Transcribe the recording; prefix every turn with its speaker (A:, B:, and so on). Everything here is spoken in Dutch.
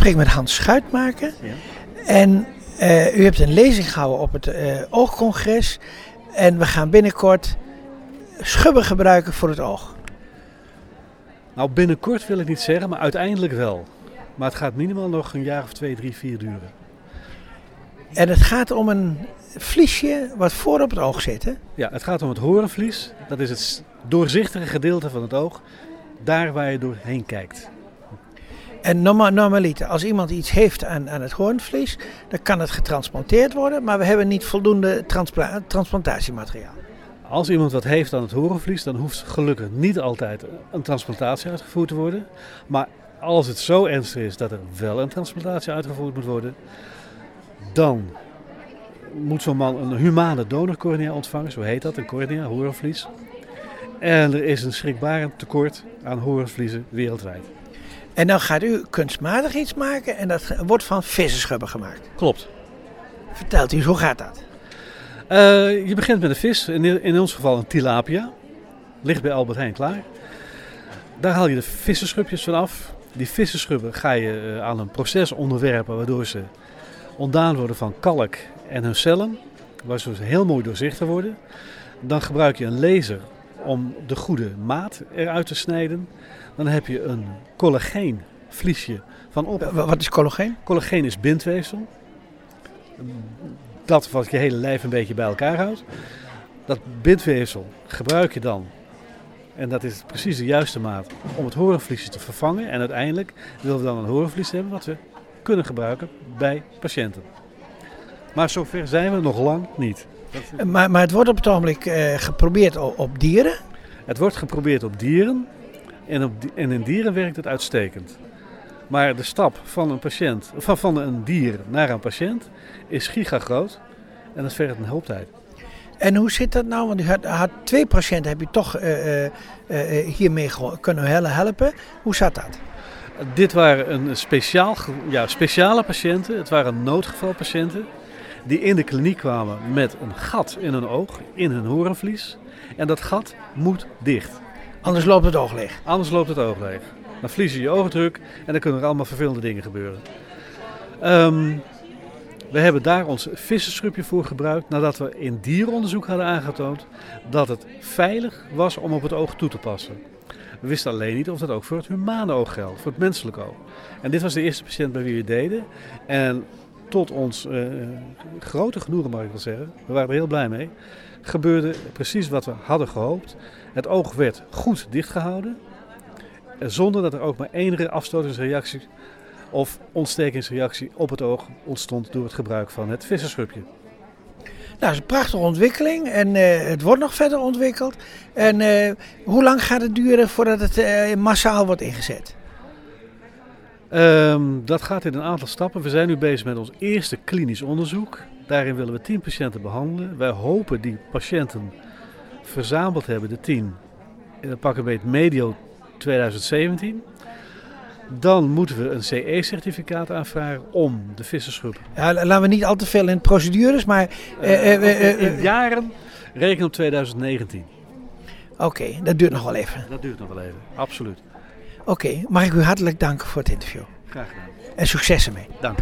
A: spreek met Hans Schuitmaker.
B: Ja.
A: En eh, u hebt een lezing gehouden op het eh, oogcongres. En we gaan binnenkort schubben gebruiken voor het oog.
B: Nou, binnenkort wil ik niet zeggen, maar uiteindelijk wel. Maar het gaat minimaal nog een jaar of twee, drie, vier duren.
A: En het gaat om een vliesje wat voor op het oog zit. Hè?
B: Ja, het gaat om het horenvlies. Dat is het doorzichtige gedeelte van het oog. Daar waar je doorheen kijkt.
A: En norma normaliter, als iemand iets heeft aan, aan het hoornvlies, dan kan het getransplanteerd worden. Maar we hebben niet voldoende transpla- transplantatiemateriaal.
B: Als iemand wat heeft aan het horenvlies, dan hoeft gelukkig niet altijd een transplantatie uitgevoerd te worden. Maar als het zo ernstig is dat er wel een transplantatie uitgevoerd moet worden, dan moet zo'n man een humane donorcornea ontvangen, zo heet dat, een cornea, horenvlies. En er is een schrikbarend tekort aan horenvliezen wereldwijd.
A: En dan gaat u kunstmatig iets maken en dat wordt van vissenschubben gemaakt.
B: Klopt.
A: Vertelt u eens, hoe gaat dat?
B: Eh, je begint met een vis, in, in ons geval een tilapia. Ligt bij Albert Heijn klaar. Daar haal je de vissenschubjes van af. Die vissenschubben ga je eh, aan een proces onderwerpen waardoor ze ontdaan worden van kalk en hun cellen. Waardoor ze heel mooi doorzichtig worden. Dan gebruik je een laser om de goede maat eruit te snijden. Dan heb je een collageenvliesje van op.
A: Wa- Wat is collageen?
B: Collageen is bindweefsel. Dat wat je hele lijf een beetje bij elkaar houdt. Dat bindweefsel gebruik je dan. En dat is precies de juiste maat om het horenvliesje te vervangen. En uiteindelijk willen we dan een horenvlies hebben wat we kunnen gebruiken bij patiënten. Maar zover zijn we nog lang niet.
A: Maar, maar het wordt op het ogenblik eh, geprobeerd op, op dieren.
B: Het wordt geprobeerd op dieren en, op, en in dieren werkt het uitstekend. Maar de stap van een, patiënt, van, van een dier naar een patiënt is gigagroot en dat vergt een hoop tijd.
A: En hoe zit dat nou? Want u had, had twee patiënten heb je toch eh, eh, hiermee kunnen hel- helpen. Hoe zat dat?
B: Dit waren een speciaal, ja, speciale patiënten, het waren noodgevalpatiënten die in de kliniek kwamen met een gat in hun oog, in hun horenvlies. En dat gat moet dicht,
A: Anders loopt het oog leeg.
B: anders loopt het oog leeg. Dan verlies je je oogdruk en dan kunnen er allemaal vervelende dingen gebeuren. Ehm, we hebben daar ons vissenschubje voor gebruikt nadat we in dierenonderzoek hadden aangetoond dat het veilig was om op het oog toe te passen. We wisten alleen niet of dat ook voor het humane oog geldt, voor het menselijke oog. En dit was de eerste patiënt bij wie we deden. En tot ons eh, grote genoegen, mag ik wel zeggen, we waren heel blij mee, gebeurde precies wat we hadden gehoopt. Het oog werd goed dichtgehouden, eh, zonder dat er ook maar enige afstotingsreactie of ontstekingsreactie op het oog ontstond door het gebruik van het vissenschubje.
A: Nou, dat is een prachtige ontwikkeling en eh, het wordt nog verder ontwikkeld. En hoe lang gaat het duren voordat het massaal wordt ingezet?
B: Ehm, dat gaat in een aantal stappen. We zijn nu bezig met ons eerste klinisch onderzoek. Daarin willen we 10 patiënten behandelen. Wij hopen die patiënten verzameld hebben, de 10, in het pak een beetje medio 2017. Dan moeten we een CE-certificaat aanvragen om de.
A: Ja, la- laten we niet al te veel in procedures, maar eh, eh, eh,
B: in jaren rekenen op 2019.
A: oké, dat duurt nog wel even.
B: Dat duurt nog wel even, absoluut.
A: Oké, mag ik u hartelijk danken voor het interview.
B: Graag gedaan.
A: En succes ermee.
B: Dank.